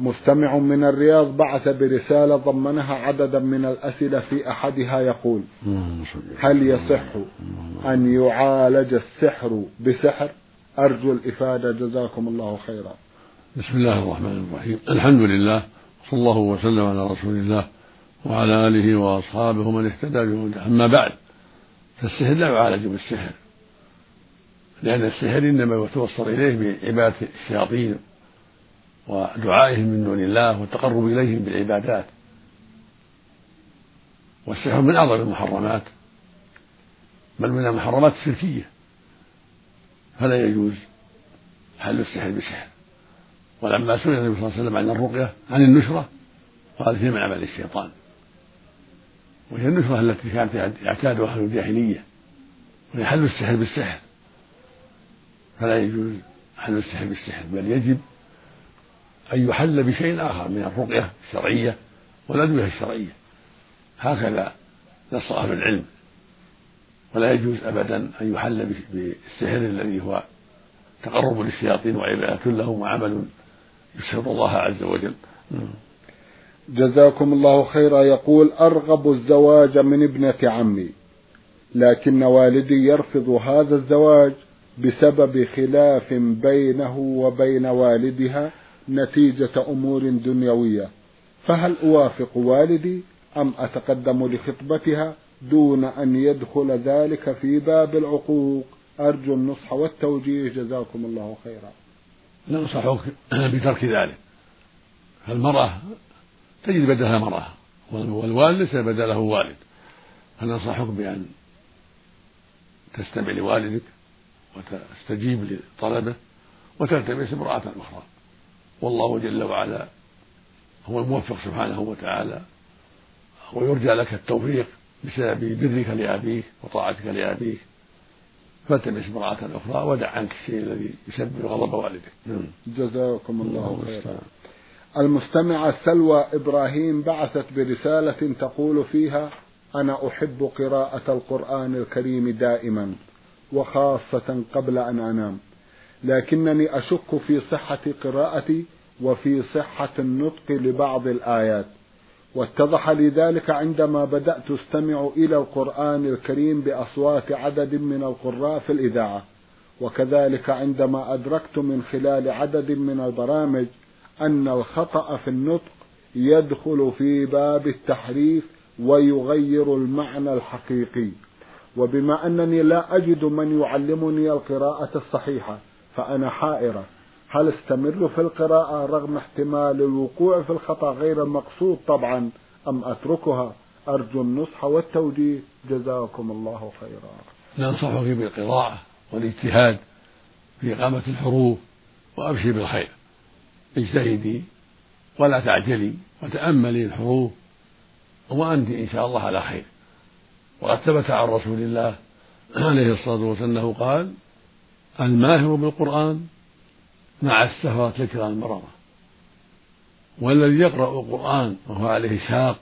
مستمع من الرياض بعث برسالة ضمنها عددا من الأسئلة في أحدها يقول هل يصح أن يعالج السحر بسحر؟ أرجو الإفادة جزاكم الله خيرا. بسم الله الرحمن الرحيم. الحمد لله صلى الله وسلم على رسول الله وعلى آله وأصحابه ومن اهتدى بهداه. أما بعد فالسحر لا يعالج بالسحر لأن السحر إنما يتوصل إليه بعبادة الشياطين. ودعائهم من دون الله والتقرب إليهم بالعبادات والسحر من أعظم المحرمات بل من المحرمات الشركية. فلا يجوز حل السحر بسحر. ولما سئل النبي صلى الله عليه وسلم عن الرقية عن النشرة قال هي من عمل الشيطان. وهي النشرة التي كانت يعتادها أهل الجاهلية وهي حل السحر بالسحر. فلا يجوز حل السحر بالسحر بل يجب أن يحل بشيء آخر من الرقية الشرعية والأدوية الشرعية. هكذا نص أهل العلم. ولا يجوز أبدا أن يحل بالسحر الذي هو تقرب للشياطين وعبادة لهم وعمل يسر الله عز وجل. جزاكم الله خيرا. يقول أرغب الزواج من ابنة عمي لكن والدي يرفض هذا الزواج بسبب خلاف بينه وبين والدها نتيجة أمور دنيوية. فهل أوافق والدي أم أتقدم لخطبتها دون أن يدخل ذلك في باب العقوق؟ أرجو النصح والتوجيه. جزاكم الله خيرا. ننصحك بترك ذلك. فالمرأة تجد بدلها مرأة والوالد ليس بدله والد. فننصحك بأن تستمع لوالدك وتستجيب لطلبه وتلتمس امرأة أخرى؟ والله جل وعلا هو الموفق سبحانه وتعالى ويرجى لك التوفيق بسبب برك لأبيك وطاعتك لأبيك. فالتمس امرأة أخرى ودع عنك الشيء الذي يسبب غضب والدك. نعم. جزاكم الله خيرا. المستمعة سلوى إبراهيم بعثت برسالة تقول فيها أنا أحب قراءة القرآن الكريم دائما وخاصة قبل أن أنام. لكنني أشك في صحة قراءتي وفي صحة النطق لبعض الآيات. واتضح لي ذلك عندما بدأت أستمع إلى القرآن الكريم بأصوات عدد من القراء في الإذاعة. وكذلك عندما أدركت من خلال عدد من البرامج أن الخطأ في النطق يدخل في باب التحريف ويغير المعنى الحقيقي. وبما أنني لا أجد من يعلمني القراءة الصحيحة فأنا حائرة. هل استمر في القراءة رغم احتمال الوقوع في الخطأ غير المقصود طبعا أم أتركها؟ أرجو النصح والتوجيه. جزاكم الله خيرا. ننصحك بالقراءة والاجتهاد في إقامة الحروف وأبشر بالخير. اجتهدي ولا تعجلي وتأملي الحروف وأنت إن شاء الله على خير. وقد ثبت عن رسول الله عليه الصلاة والسلام أنه قال الماهر بالقرآن مع السهرة الكرام المرضى والذي يقرأ القرآن وهو عليه شاق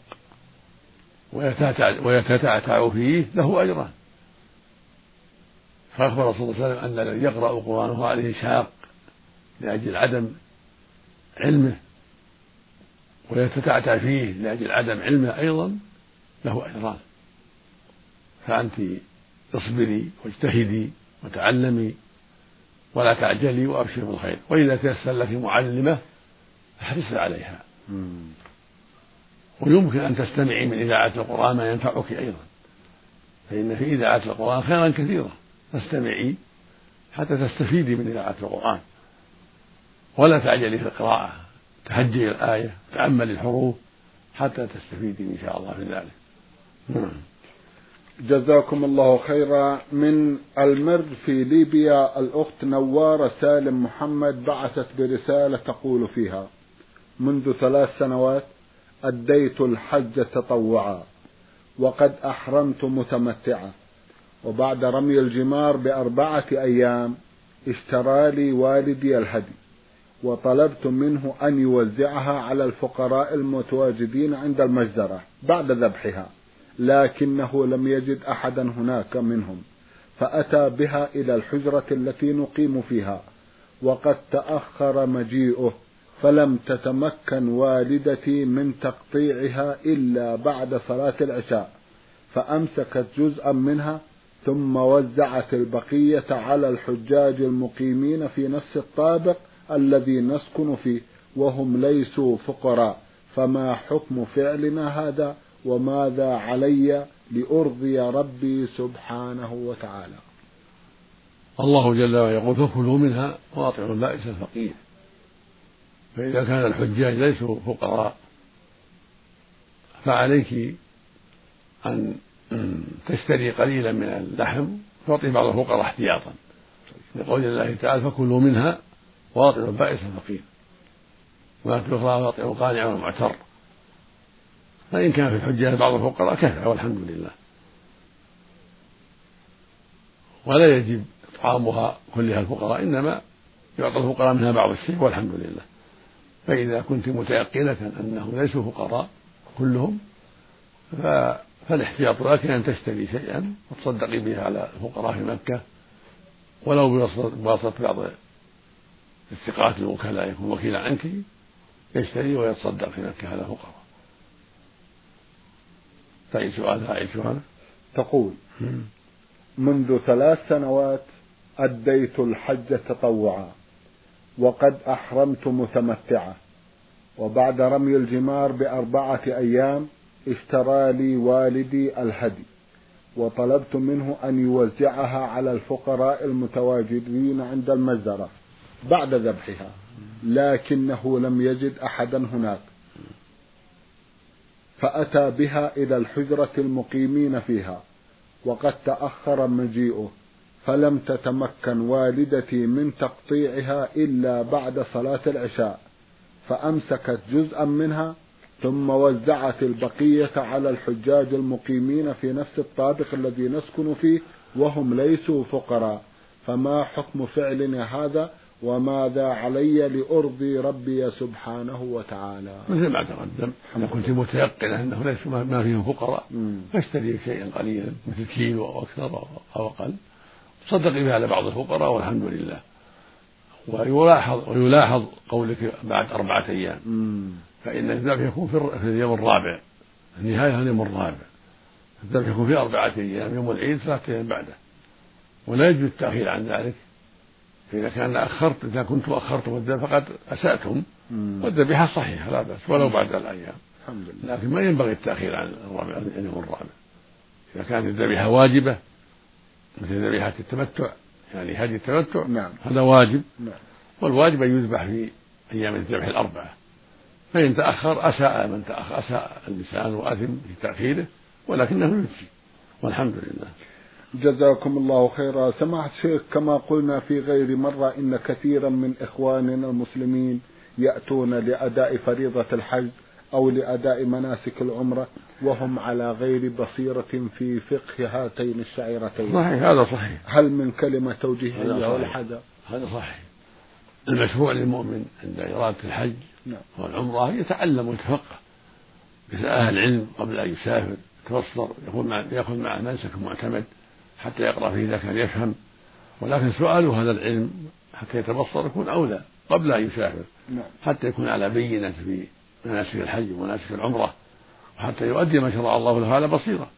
ويتتعتع فيه له أجران. فأخبر صلى الله عليه وسلم أن الذي يقرأ القرآن وهو عليه شاق لأجل عدم علمه ويتتعتع فيه لأجل عدم علمه أيضا له أجران. فأنت اصبري واجتهدي وتعلمي ولا تعجلي وأبشر بالخير. وإذا تيسر لك معلمة فاحرصي عليها. ويمكن أن تستمعي من إذاعة القرآن ما ينفعك أيضا. فإن في إذاعة القرآن خيرا كثيرا. فاستمعي حتى تستفيدي من إذاعة القرآن. ولا تعجلي في القراءة. تهجي الآية تأملي الحروف حتى تستفيدي إن شاء الله في ذلك. نعم جزاكم الله خيرا من المر في ليبيا. الأخت نوارة سالم محمد بعثت برسالة تقول فيها منذ ثلاث سنوات أديت الحج تطوعا وقد أحرمت متمتعة وبعد رمي الجمار بأربعة أيام اشترى لي والدي الهدي وطلبت منه أن يوزعها على الفقراء المتواجدين عند المجزرة بعد ذبحها. لكنه لم يجد أحدا هناك منهم فأتى بها إلى الحجرة التي نقيم فيها وقد تأخر مجيئه فلم تتمكن والدتي من تقطيعها إلا بعد صلاة العشاء فأمسكت جزءا منها ثم وزعت البقية على الحجاج المقيمين في نفس الطابق الذي نسكن فيه وهم ليسوا فقراء فما حكم فعلنا هذا؟ وماذا علي لأرضي ربي سبحانه وتعالى. الله جل وعلا يقول فكلوا منها واطعوا البائس الفقير. فإذا كان الحجاج ليسوا فقراء فعليك أن تشتري قليلا من اللحم تعطي بعض الفقراء احتياطا. لقول الله تعالى فكلوا منها واطعوا البائس الفقير. تؤخرى واطعوا القانع فإن كان في الحجاج بعض الفقراء كفى والحمد لله. ولا يجب إطعامها كلها الفقراء إنما يعطى الفقراء منها بعض الشيء والحمد لله. فإذا كنت متيقنة أنهم ليسوا فقراء كلهم فالاحتياط لك أن تشتري شيئا وتصدقي به على الفقراء في مكة. ولو بواسطة بعض الثقات الوكلاء يكون وكيلا عنك يشتري ويتصدق في مكة على الفقراء. فأي سؤال سؤال. تقول منذ ثلاث سنوات أديت الحج تطوعا وقد أحرمت متمتعة وبعد رمي الجمار بأربعة أيام اشترى لي والدي الهدي وطلبت منه أن يوزعها على الفقراء المتواجدين عند المزرعة بعد ذبحها لكنه لم يجد أحدا هناك. فأتى بها إلى الحجرة المقيمين فيها وقد تأخر مجيئه فلم تتمكن والدتي من تقطيعها إلا بعد صلاة العشاء فأمسكت جزءا منها ثم وزعت البقية على الحجاج المقيمين في نفس الطابق الذي نسكن فيه وهم ليسوا فقراء. فما حكم فعلنا هذا؟ وماذا علي لأرضي ربي سبحانه وتعالى. مثل ما تقدم إذا كنت متيقنة أنه ليس ما فيهم فقراء. فاشتري شيئا قليلا مثل كيلو أو أكثر أو أقل. تصدقي بها على بعض الفقراء والحمد لله. ويلاحظ ويلاحظ قولك بعد أربعة أيام. فإن الذبح يكون في اليوم الرابع. النهاية اليوم الرابع. الذبح يكون في أربعة أيام يوم العيد ثلاثة أيام بعده. ولا يجوز التأخير عن ذلك. فإذا كان أخرت إذا كنت أخرتم الذبح فقد أسأتم والذبيحة صحيحة لا بأس ولو بعد الأيام. الحمد لله. لكن ما ينبغي التأخير عن الرابع اليوم الرابع. إذا كانت الذبيحة واجبة مثل ذبيحة التمتع يعني هدي التمتع نعم. هذا واجب. نعم. والواجب أن يذبح في أيام الذبح الأربعة. فإن تأخر أساء من تأخر أساء الإنسان وأثم في تأخيره ولكنه يجزي والحمد لله. جزاكم الله خيرا. سماحة الشيخ كما قلنا في غير مرة إن كثيرا من إخواننا المسلمين يأتون لأداء فريضة الحج أو لأداء مناسك العمرة وهم على غير بصيرة في فقه هاتين الشعيرتين. صحيح هذا صحيح. هل من كلمة توجيهية أو الحذر هذا صحيح. المشروع للمؤمن عند إرادة الحج نعم. والعمرة يتعلم ويتفقه. مثل أهل العلم قبل أن يسافر يتبصر مع يأخذ معه منسك معتمد حتى يقرأ فيه إذا كان يفهم. ولكن سؤاله هذا العلم حتى يتبصر يكون أولى قبل أن يسافر. نعم. حتى يكون على بينة في مناسك الحج ومناسك العمرة. وحتى يؤدي ما شرع الله له على بصيرة.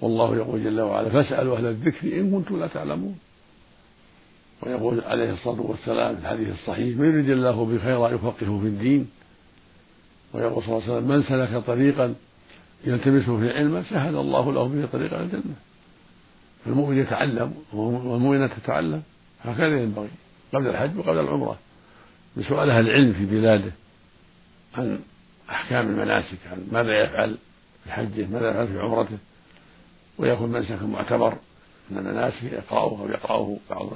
والله يقول جل وعلا فاسألوا أهل الذكر إن كنتم لا تعلمون. ويقول عليه الصلاة والسلام في الحديث الصحيح من يريد الله بخيرا يفقهه في الدين. ويقول صلى الله عليه وسلم من سلك طريقا يلتمسه في علما سهل الله له به طريقا الجنة. فالمؤمن يتعلم والمؤمنة تتعلم هكذا ينبغي قبل الحج وقبل العمرة. بسؤال أهل العلم في بلاده عن أحكام المناسك عن ماذا يفعل في حجه ماذا يفعل في عمرته. ويكون منسكا معتبر من الناس يقرأوه أو يقرأه بعض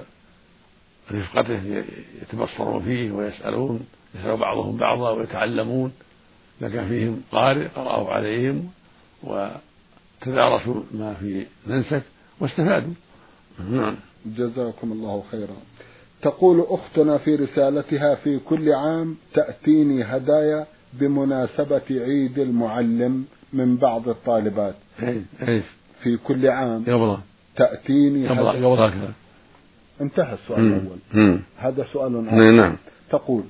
رفقته يتبصرون فيه ويسألون يسأل بعضهم بعضا ويتعلمون. إذا كان فيهم قارئ قرأه عليهم وتدارسوا ما في منسك. واستفادوا. نعم. جزاكم الله خيرا. تقول أختنا في رسالتها في كل عام تأتيني هدايا بمناسبة عيد المعلم من بعض الطالبات. إيش في كل عام قبل تأتيني قبل قبل هكذا. انتهى السؤال الأول. هذا سؤال آخر. نعم. تقول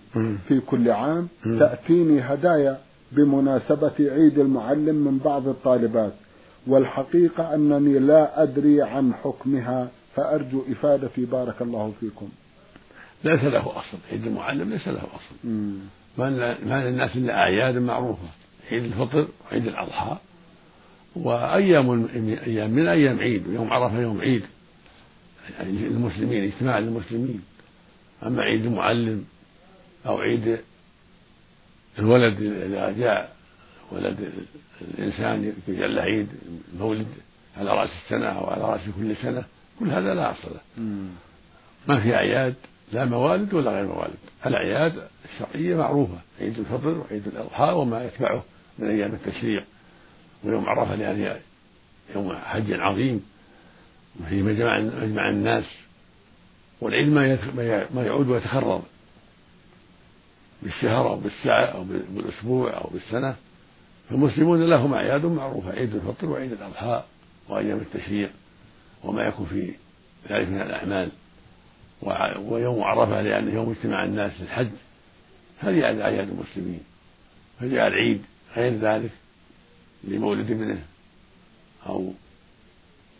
في كل عام تأتيني هدايا بمناسبة عيد المعلم من بعض الطالبات. والحقيقة أنني لا أدري عن حكمها فأرجو إفادتي. بارك الله فيكم. ليس له أصل. عيد المعلم ليس له أصل. ما للناس إلا أعياد معروفة. عيد الفطر وعيد الأضحى وأيام أيام من أيام عيد ويوم عرفة يوم عيد. المسلمين اجتماع للمسلمين أما عيد المعلم أو عيد الولد إذا جاء ولد الإنسان يجعل عيد مولد على رأس السنة أو على رأس كل سنة كل هذا لا أصل له. ما في أعياد لا موالد ولا غير موالد. الأعياد الشرعية معروفة عيد الفطر وعيد الأضحى وما يتبعه من أيام التشريق ويوم عرفة لأن يوم حج عظيم وفيه مجمع مجمع الناس والعيد ما ما يعود ويتكرر بالشهر أو بالساعة أو بالأسبوع أو بالسنة. فالمسلمون لهم أعياد معروفة عيد الفطر وعيد الأضحى وأيام التشريق وما يكون في ذلك من الأعمال. ويوم عرفة لأنه يوم اجتماع الناس للحج هذه أعياد المسلمين فجاء العيد غير ذلك لمولد ابنه أو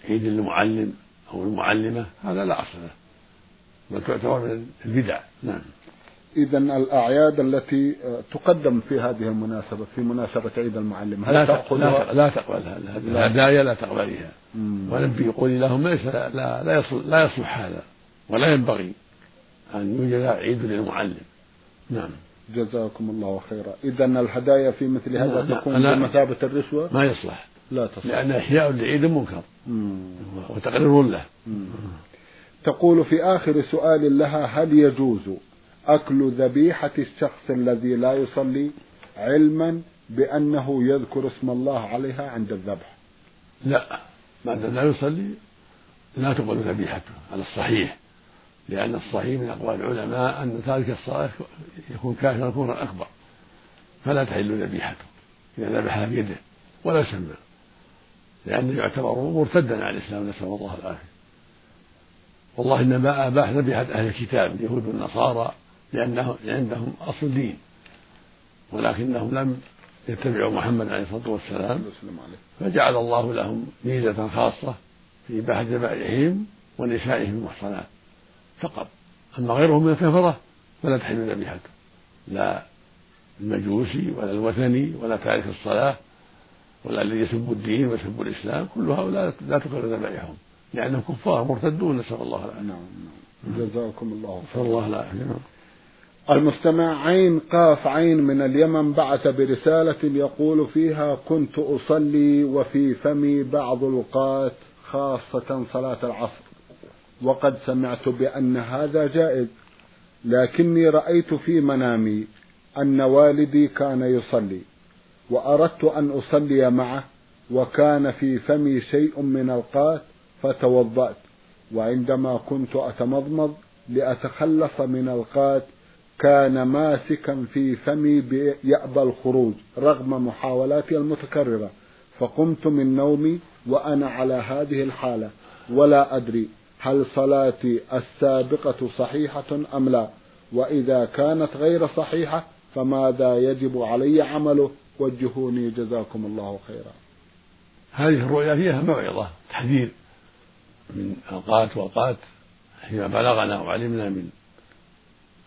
عيد المعلم أو المعلمة هذا لا أصل له بل تعتبر من البدع. نعم. إذا الأعياد التي تقدم في هذه المناسبة في مناسبة عيد المعلم. هل لا تأخذها؟ لا تقبلها. الهدايا لا تقبليها والنبي يقول لهم ليس لا, لا, لا, يصلح, لا يصلح هذا. ولا ينبغي أن يوجد عيد للمعلم. نعم. جزاكم الله خيرا. إذا الهدايا في مثل هذا تكون بمثابة الرشوة؟ ما يصلح. لا تصلح. لأن إحياء لعيد منكر. وتقرير له. تقول في آخر سؤال لها هل يجوز أكل ذبيحة الشخص الذي لا يصلي علما بأنه يذكر اسم الله عليها عند الذبح. لا ما لا يصلي؟ لا تقبل ذبيحته على الصحيح لأن الصحيح من أقوال العلماء أن تارك الصلاة يكون كافرا كفرا أكبر. فلا تحل ذبيحته إذا ذبحها بيده ولا سمى لأنه يعتبر مرتدا عن الإسلام نسأل الله العافية. والله إنما أباح ذبيحة أهل الكتاب اليهود والنصارى لأنه عندهم أصل دين. ولكنهم لم يتبعوا محمد عليه الصلاة والسلام. فجعل الله لهم ميزة خاصة في بحث ذبائحهم ونسائهم المحصنات. فقط. أما غيرهم من الكفرة فلا تحل ذبيحته لا المجوسي ولا الوثني ولا تارك الصلاة ولا الذي يسب الدين ويسب الإسلام. كل هؤلاء لا تقبل ذبائحهم لأنهم كفار مرتدون. نسأل الله العافية. نعم نعم. جزاكم الله نسأل الله العافية. نعم المستمع عين قاف عين من اليمن بعث برسالة يقول فيها كنت أصلي وفي فمي بعض الوقات خاصة صلاة العصر. وقد سمعت بأن هذا جائز لكني رأيت في منامي أن والدي كان يصلي وأردت أن أصلي معه وكان في فمي شيء من القات فتوضأت وعندما كنت أتمضمض لأتخلص من القات كان ماسكا في فمي يأبى الخروج رغم محاولاتي المتكررة فقمت من نومي وأنا على هذه الحالة ولا أدري هل صلاتي السابقة صحيحة أم لا وإذا كانت غير صحيحة فماذا يجب علي عمله؟ وجهوني جزاكم الله خيرا. هذه الرؤيا فيها موعظة تحذير من أوقات وأوقات فيما بلغنا وعلمنا من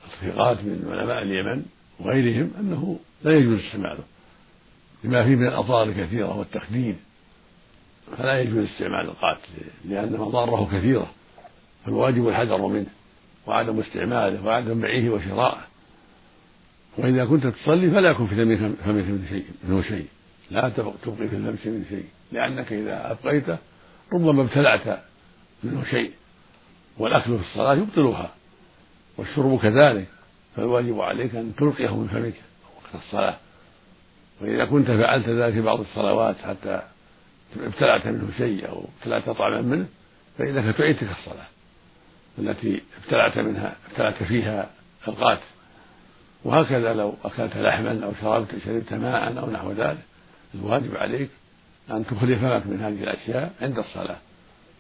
الثقات من علماء اليمن وغيرهم أنه لا يجوز استعماله لما فيه من الأضرار الكثيرة والتخدير فلا يجوز استعمال القاتل لأن مضاره كثيرة فالواجب الحذر منه وعدم استعماله وعدم بيعه وشرائه وإذا كنت تصلي فلا يكون في فمك من شيء منه شيء. لا تبقي في الفمس من شيء لأنك إذا أبقيته ربما ابتلعت منه شيء والأكل في الصلاة يبطلها. والشرب كذلك فالواجب عليك أن تلقيه من فمك وقت الصلاة. وإذا كنت فعلت ذلك في بعض الصلوات حتى ابتلعت منه شيء أو ابتلعت طعما منه فإنك تعيد تلك الصلاة التي ابتلعت منها ابتلعت فيها القات. وهكذا لو أكلت لحما أو شربت شربت ماء أو نحو ذلك الواجب عليك أن تخلي فمك من هذه الأشياء عند الصلاة.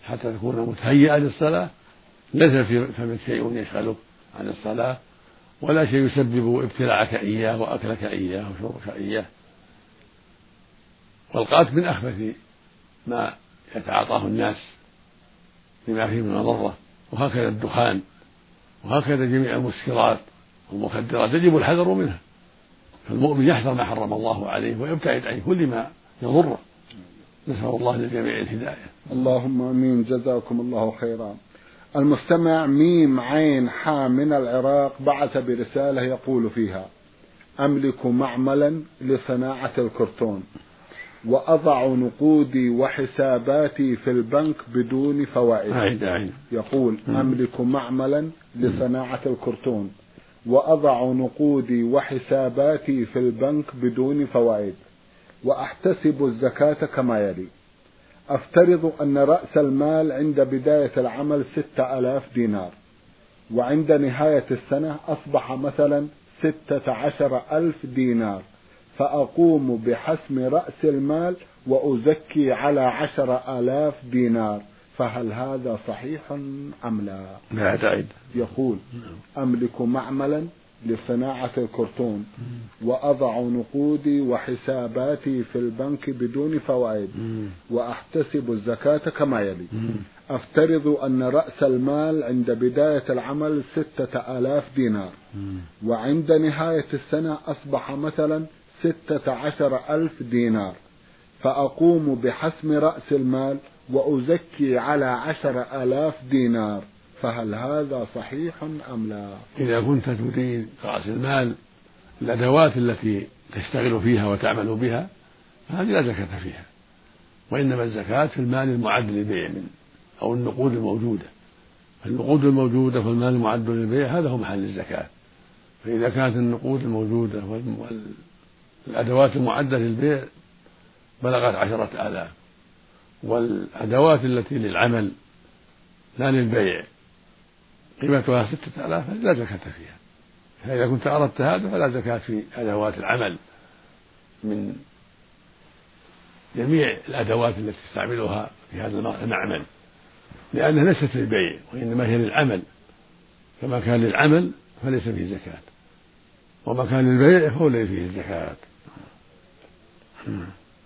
حتى تكون متهيئا للصلاة ليس في فمك شيء يشغلك. عن الصلاة ولا شيء يسبب ابتلاعك إياه وأكلك إياه وشربك إياه. والقات من أخبث ما يتعاطاه الناس لما فيه من مضرة وهكذا الدخان وهكذا جميع المسكرات والمخدرات يجب الحذر منها. فالمؤمن يحذر ما حرم الله عليه ويبتعد عن كل ما يضره. نسأل الله للجميع الهداية. اللهم آمين. جزاكم الله خيرا. المستمع ميم عين حا من العراق بعث برسالة يقول فيها أملك معملا لصناعة الكرتون وأضع نقودي وحساباتي في البنك بدون فوائد. أعيد أعيد يقول أملك معملا لصناعة الكرتون وأضع نقودي وحساباتي في البنك بدون فوائد وأحتسب الزكاة كما يلي. أفترض أن رأس المال عند بداية العمل ستة ألاف دينار وعند نهاية السنة أصبح مثلا ستة عشر ألف دينار فأقوم بحسم رأس المال وأزكي على عشر آلاف دينار. فهل هذا صحيح أم لا؟ لا تعد يقول أملك معملا لصناعة الكرتون. وأضع نقودي وحساباتي في البنك بدون فوائد. وأحتسب الزكاة كما يلي. أفترض أن رأس المال عند بداية العمل ستة آلاف دينار. وعند نهاية السنة أصبح مثلا ستة عشر ألف دينار. فأقوم بحسم رأس المال وأزكي على عشر آلاف دينار. فهل هذا صحيح أم لا؟ إذا كنت تريد رأس المال الأدوات التي تشتغل فيها وتعمل بها فهذه لا زكاة فيها. وإنما الزكاة في المال المعد للبيع من أو النقود الموجودة. النقود الموجودة والمال المعد للبيع هذا هو محل الزكاة. فإذا كانت النقود الموجودة والأدوات المعدة للبيع بلغت عشرة آلاف. والأدوات التي للعمل لا للبيع. قيمتها ستة آلاف لا زكاة فيها. فإذا كنت أردت هذا فلا زكاة في أدوات العمل. من جميع الأدوات التي تستعملها في هذا المعمل. لأنها ليست للبيع وإنما هي للعمل. فما كان للعمل فليس فيه زكاة. وما كان للبيع فهو الذي فيه الزكاة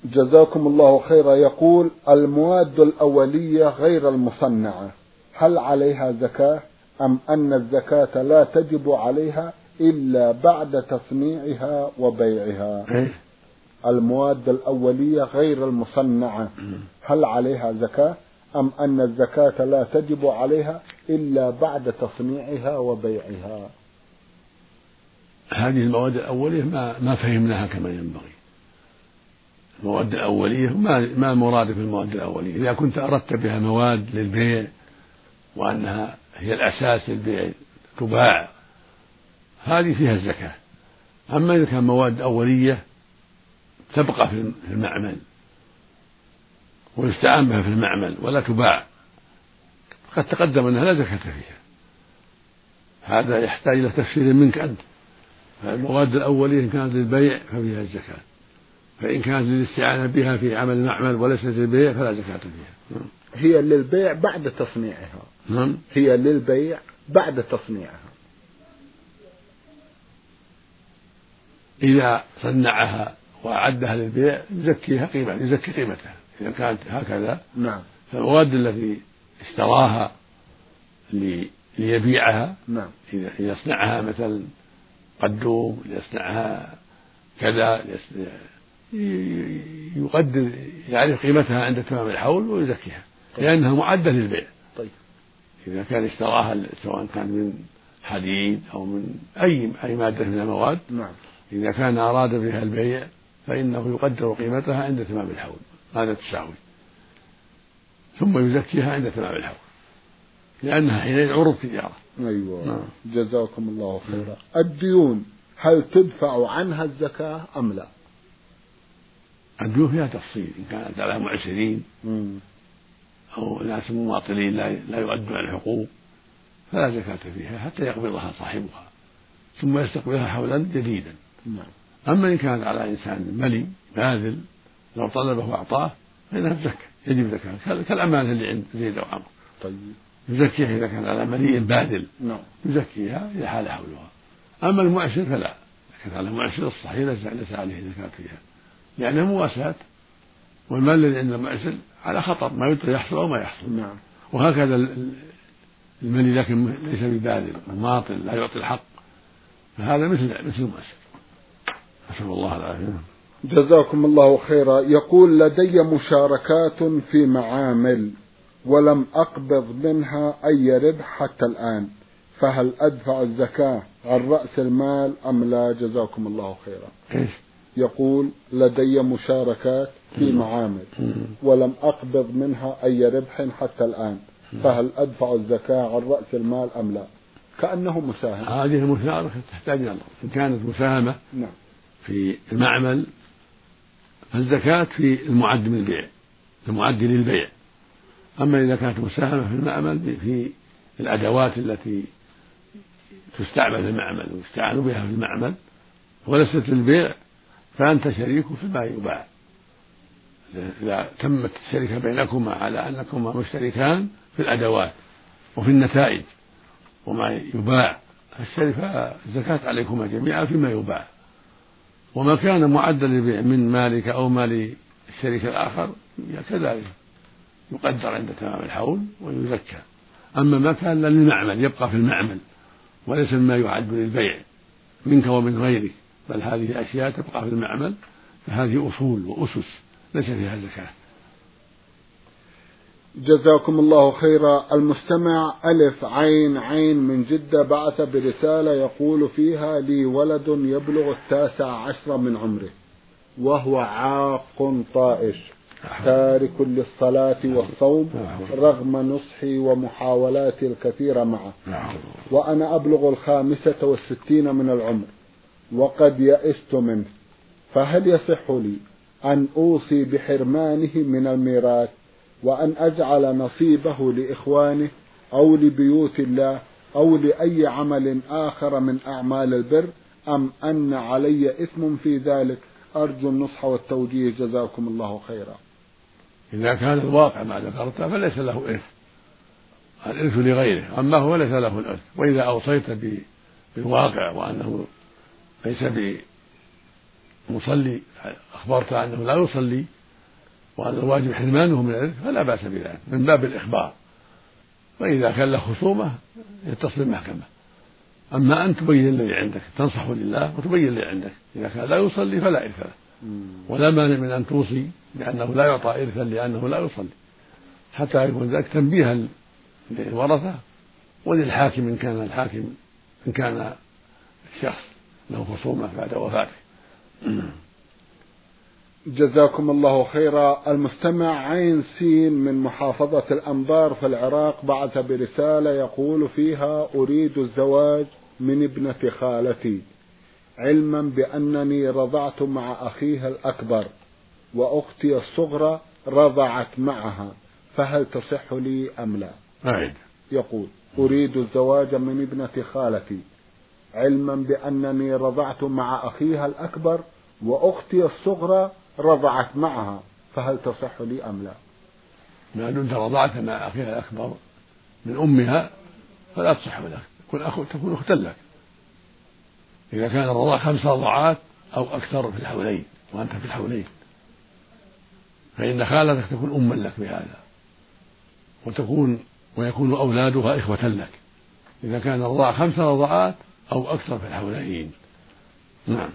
جزاكم الله خيرا. يقول المواد الأولية غير المصنعة. هل عليها زكاة؟ أم أن الزكاة لا تجب عليها إلا بعد تصنيعها وبيعها. إيه؟ المواد الأولية غير المصنعة. هل عليها زكاة؟ أم أن الزكاة لا تجب عليها إلا بعد تصنيعها وبيعها. هذه المواد الأولية ما ما فهمناها كما ينبغي. المواد الأولية ما ما المراد في المواد الأولية؟ إذا كنت أردت بها مواد للبيع وأنها هي الأساس للبيع تباع هذه فيها الزكاة. أما إذا كان مواد أولية تبقى في المعمل ويستعان بها في المعمل ولا تباع. قد تقدم أنها لا زكاة فيها. هذا يحتاج إلى تفسير منك أنت. فالمواد الأولية إن كانت للبيع ففيها الزكاة. فإن كانت للاستعانة بها في عمل المعمل وليست للبيع فلا زكاة فيها. هي للبيع بعد تصنيعها. نعم. هي للبيع بعد تصنيعها. إذا صنعها وأعدها للبيع يزكيها قيمة يزكي قيمتها. إذا كانت هكذا نعم. فالمواد التي اشتراها ليبيعها نعم. إذا يصنعها مثلا قدوم ليصنعها كذا يقدر يعرف قيمتها عند تمام الحول ويزكيها طيب. لأنها معدة للبيع. إذا كان اشتراها سواء كان من حديد أو من أي أي مادة من المواد نعم. إذا كان أراد بها البيع فإنه يقدر قيمتها عند تمام الحول هذا التساوي ثم يزكيها عند تمام الحول لأنها حينئذ عروض تجارة. أيوة. نعم. جزاكم الله خيرا. الديون هل تدفع عنها الزكاة أم لا؟ الديون فيها تفصيل إن كانت على معسرين. أو ناس مماطلين لا لا يؤدون الحقوق فلا زكاة فيها حتى يقبضها صاحبها ثم يستقبلها حولا جديدا. نعم. أما إن كانت على إنسان ملي باذل لو طلبه وأعطاه فإنها تزكى يجب زكاة كالأمانة اللي عند زيد أو عمرو. طيب. يزكيها إذا كان على مليء باذل. نعم. يزكيها إذا حال حولها. أما المعسر فلا. كان على المعسر الصحيح ليس عليه زكاة فيها. لأنها مواساة والمال الذي عند المعسر على خطر ما يدري يحصل أو ما يحصل. نعم. وهكذا الملي لكن ليس بباذل مماطل لا يعطي الحق. فهذا مثل مثل المعسر نسأل الله العافية. جزاكم الله خيرا. يقول لدي مشاركات في معامل ولم أقبض منها أي ربح حتى الآن. فهل أدفع الزكاة عن رأس المال أم لا؟ جزاكم الله خيرا. إيش؟ يقول لدي مشاركات في معامل. ولم أقبض منها أي ربح حتى الآن. فهل أدفع الزكاة عن رأس المال أم لا؟ كأنه مساهم هذه المشاركة تحتاج إلى إن كانت مساهمة نعم. في المعمل فالزكاة في المعد من البيع المعد للبيع. أما إذا كانت مساهمة في المعمل في الأدوات التي تستعمل في المعمل ويستعان بها في المعمل وليست للبيع فأنت شريك فيما يباع. إذا تمت الشركة بينكما على أنكما مشتركان في الأدوات وفي النتائج وما يباع فالشركة الزكاة عليكما جميعا فيما يباع. وما كان معدا للبيع من مالك أو مال الشريك الآخر كذلك يقدر عند تمام الحول ويزكى. أما ما كان للمعمل يبقى في المعمل وليس مما يعد للبيع منك ومن غيرك بل هذه أشياء تبقى في المعمل فهذه أصول وأسس ليس فيها زكاة. جزاكم الله خيرا. المستمع ألف عين عين من جدة بعث برسالة يقول فيها لي ولد يبلغ التاسع عشر من عمره وهو عاق طائش تارك للصلاة والصوم رغم نصحي ومحاولاتي الكثيرة معه. وأنا أبلغ الخامسة والستين من العمر وقد يئست منه فهل يصح لي أن أوصي بحرمانه من الميراث وأن أجعل نصيبه لإخوانه أو لبيوت الله أو لأي عمل آخر من أعمال البر أم أن علي إثم في ذلك؟ أرجو النصح والتوجيه. جزاكم الله خيرا. إذا كان الواقع ما ذكرت فليس له إرث الإرث لغيره. أما هو ليس له الإرث وإذا أوصيت بالواقع وأنه ليس بمصلي أخبرت أنه لا يصلي وأن الواجب حرمانه من الإرث فلا بأس بذلك من باب الإخبار. وإذا كان له خصومة يتصل المحكمة أما أن تبين الذي عندك تنصح لله وتبين الذي عندك. إذا كان لا يصلي فلا إرث له. ولا مانع من أن توصي بأنه لا يعطى إرثا لأنه لا يصلي. حتى يكون ذلك تنبيها للورثة وللحاكم إن كان الحاكم إن كان الشخص له خصومة بعد وفاته. جزاكم الله خيرا. المستمع عين سين من محافظة الأنبار في العراق بعث برسالة يقول فيها أريد الزواج من ابنة خالتي علما بأنني رضعت مع أخيها الأكبر وأختي الصغرى رضعت معها فهل تصح لي أم لا؟ أعد. يقول أريد الزواج من ابنة خالتي علما بأنني رضعت مع أخيها الأكبر وأختي الصغرى رضعت معها فهل تصح لي أم لا؟ ما دمت رضعت مع أخيها الأكبر من أمها فلا تصح لك. تكون أخو تكون أختا لك. إذا كان الرضاع خمس رضعات أو أكثر في الحولين وأنت في الحولين. فإن خالتك تكون أما لك بهذا. وتكون ويكون أولادها إخوة لك. إذا كان الرضاع خمس رضعات أو أكثر في الحولين. نعم.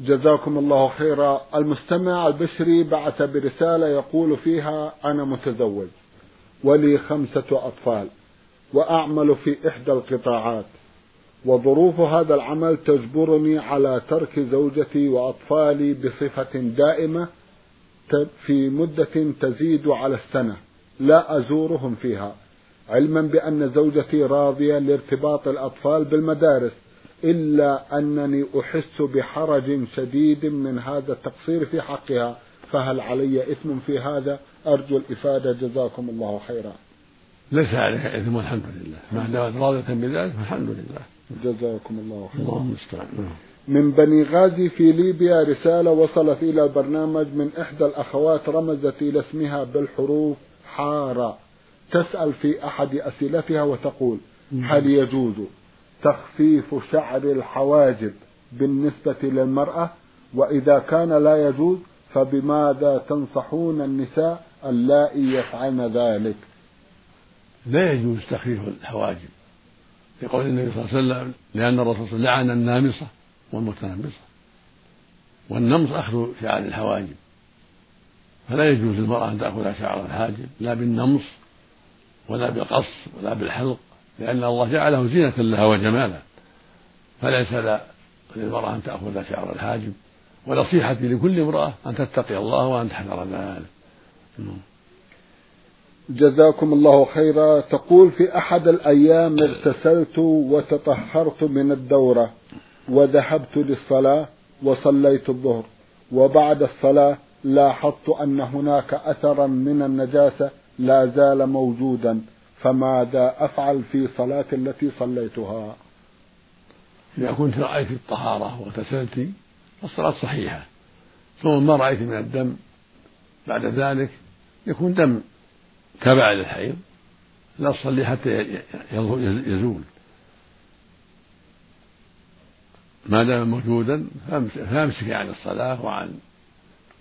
جزاكم الله خيرا. المستمع البشري بعث برسالة يقول فيها أنا متزوج ولي خمسة أطفال وأعمل في إحدى القطاعات وظروف هذا العمل تجبرني على ترك زوجتي وأطفالي بصفة دائمة في مدة تزيد على السنة لا أزورهم فيها علما بأن زوجتي راضية لارتباط الأطفال بالمدارس. إلا أنني أحس بحرج شديد من هذا التقصير في حقها. فهل علي إثم في هذا؟ أرجو الإفادة. جزاكم الله خيرا. ليس عليك إثم والحمد لله. ما دامت راضية بذلك فالحمد لله. جزاكم الله خيرا. الله المستعان من بني غازي في ليبيا رسالة وصلت إلى البرنامج من إحدى الأخوات رمزت إلى اسمها بالحروف حارة. تسأل في أحد أسئلتها وتقول هل يجوز تخفيف شعر الحواجب بالنسبة للمرأة وإذا كان لا يجوز فبماذا تنصحون النساء اللائي يفعلن ذلك؟ لا يجوز تخفيف الحواجب. لقول النبي صلى الله عليه وسلم لأن الرسول صلى الله عليه وسلم لعن النامصة والمتنمصة والنمص أخذ شعر الحواجب. فلا يجوز للمرأة أن تأخذ شعر الحاجب لا بالنمص ولا بالقص ولا بالحلق. لأن الله جعله زينة لها وجمالا. فليس للمرأة أن تأخذ شعر الحاجب ونصيحتي لكل امرأة أن تتقي الله وأن تحذر ذلك جزاكم الله خيرا. تقول في أحد الأيام اغتسلت وتطهرت من الدورة وذهبت للصلاة وصليت الظهر وبعد الصلاة لاحظت أن هناك أثرا من النجاسة لا زال موجودا. فماذا أفعل في صلاة التي صليتها؟ إذا كنت رأيت الطهارة واغتسلت فالصلاة صحيحة. ثم ما رأيت من الدم. بعد ذلك يكون دم كبعد الحيض لا تصلي حتى يزول. ما دام موجودا فامسك عن الصلاة وعن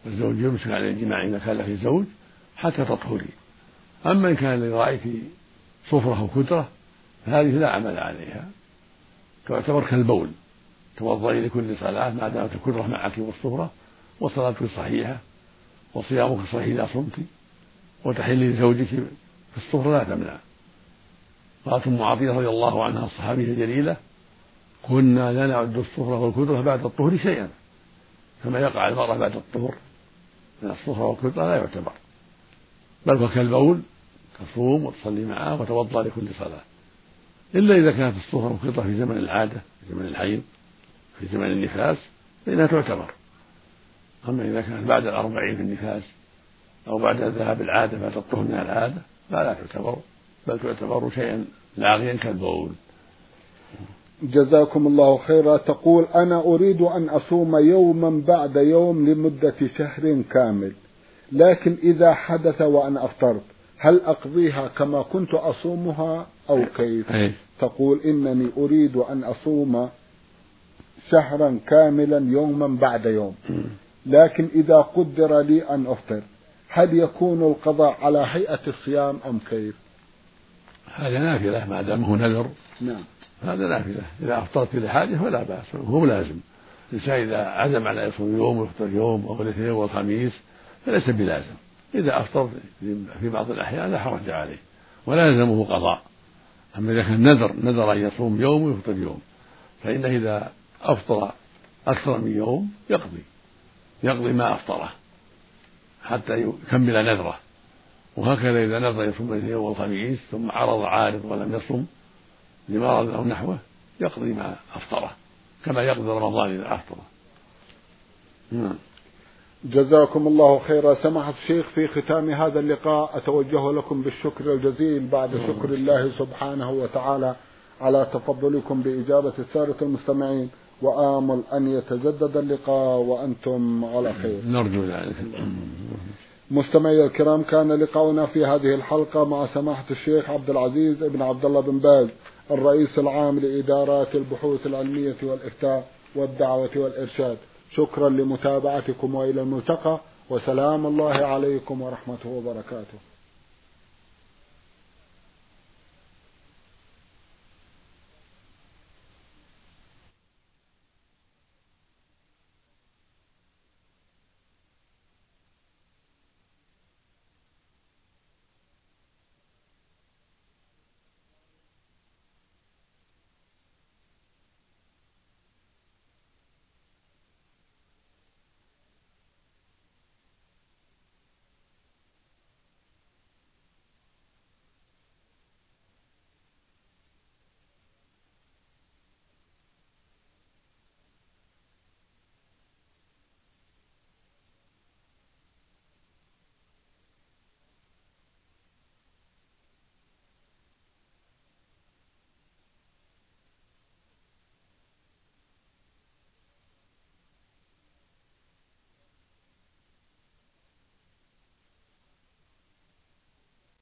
الزوج يمسك عن الجماع إذا كان له زوج حتى تطهري. أما إن كان رأيت صفرة وكدرة فهذه لا عمل عليها. تعتبر كالبول توضئي لكل صلاة ما دامت الكدرة معك والصفرة وصلاتك صحيحة وصيامك صحيح إذا صمت وتحلي لزوجك في الصفرة لا تمنع. قالت أم عطية رضي الله عنها الصحابية الجليلة كنا لا نعد الصفرة والكدرة بعد الطهر شيئا كما يقع المرأة بعد الطهر من الصفرة والكدرة لا يعتبر بل هو كالبول تصوم وتصلي معه وتوضأ لكل صلاة. إلا إذا كانت الصفرة والكدرة في زمن العادة في زمن الحيض في زمن النفاس فإنها تعتبر. أما إذا كانت بعد الأربعين في النفاس أو بعد ذهاب العادة بعد الطهر من العادة فلا تعتبر بل تعتبر شيئا لاغيا كالبول. جزاكم الله خيرا. تقول أنا أريد أن أصوم يوما بعد يوم لمدة شهر كامل لكن إذا حدث وأنا أفطرت هل أقضيها كما كنت أصومها أو كيف؟ أي. تقول إنني أريد أن أصوم شهرا كاملا يوما بعد يوم. لكن إذا قدر لي أن أفطر هل يكون القضاء على هيئة الصيام أم كيف؟ هذا نافلة ما دام هو نذر. نعم. هذا نافلة. إذا أفطرت لحاجة فلا بأس هو لازم الإنسان إذا عزم على يصوم يوم ويفطر يوم أو الاثنين والخميس فليس بلازم. إذا أفطر في بعض الأحيان لا حرج عليه ولا يلزمه قضاء. أما إذا كان نذر نذر أن يصوم يوم ويفطر يوم فإنه إذا أفطر أكثر من يوم يقضي يقضي ما أفطره حتى يكمل نذره. وهكذا إذا نذر يصوم الاثنين والخميس ثم عرض عارض ولم يصم لمرض أو نحوه يقضي ما أفطره كما يقضي رمضان إذا أفطره نعم. جزاكم الله خيرا. سماحة الشيخ في ختام هذا اللقاء أتوجه لكم بالشكر الجزيل. بعد شكر الله سبحانه وتعالى على تفضلكم بإجابة السادة المستمعين. وآمل أن يتجدد اللقاء وأنتم على خير. نرجو ذلك. مستمعي الكرام كان لقاؤنا في هذه الحلقة مع سماحة الشيخ عبد العزيز بن عبد الله بن باز الرئيس العام لإدارات البحوث العلمية والإفتاء والدعوة والإرشاد. شكرا لمتابعتكم وإلى الملتقى وسلام الله عليكم ورحمته وبركاته.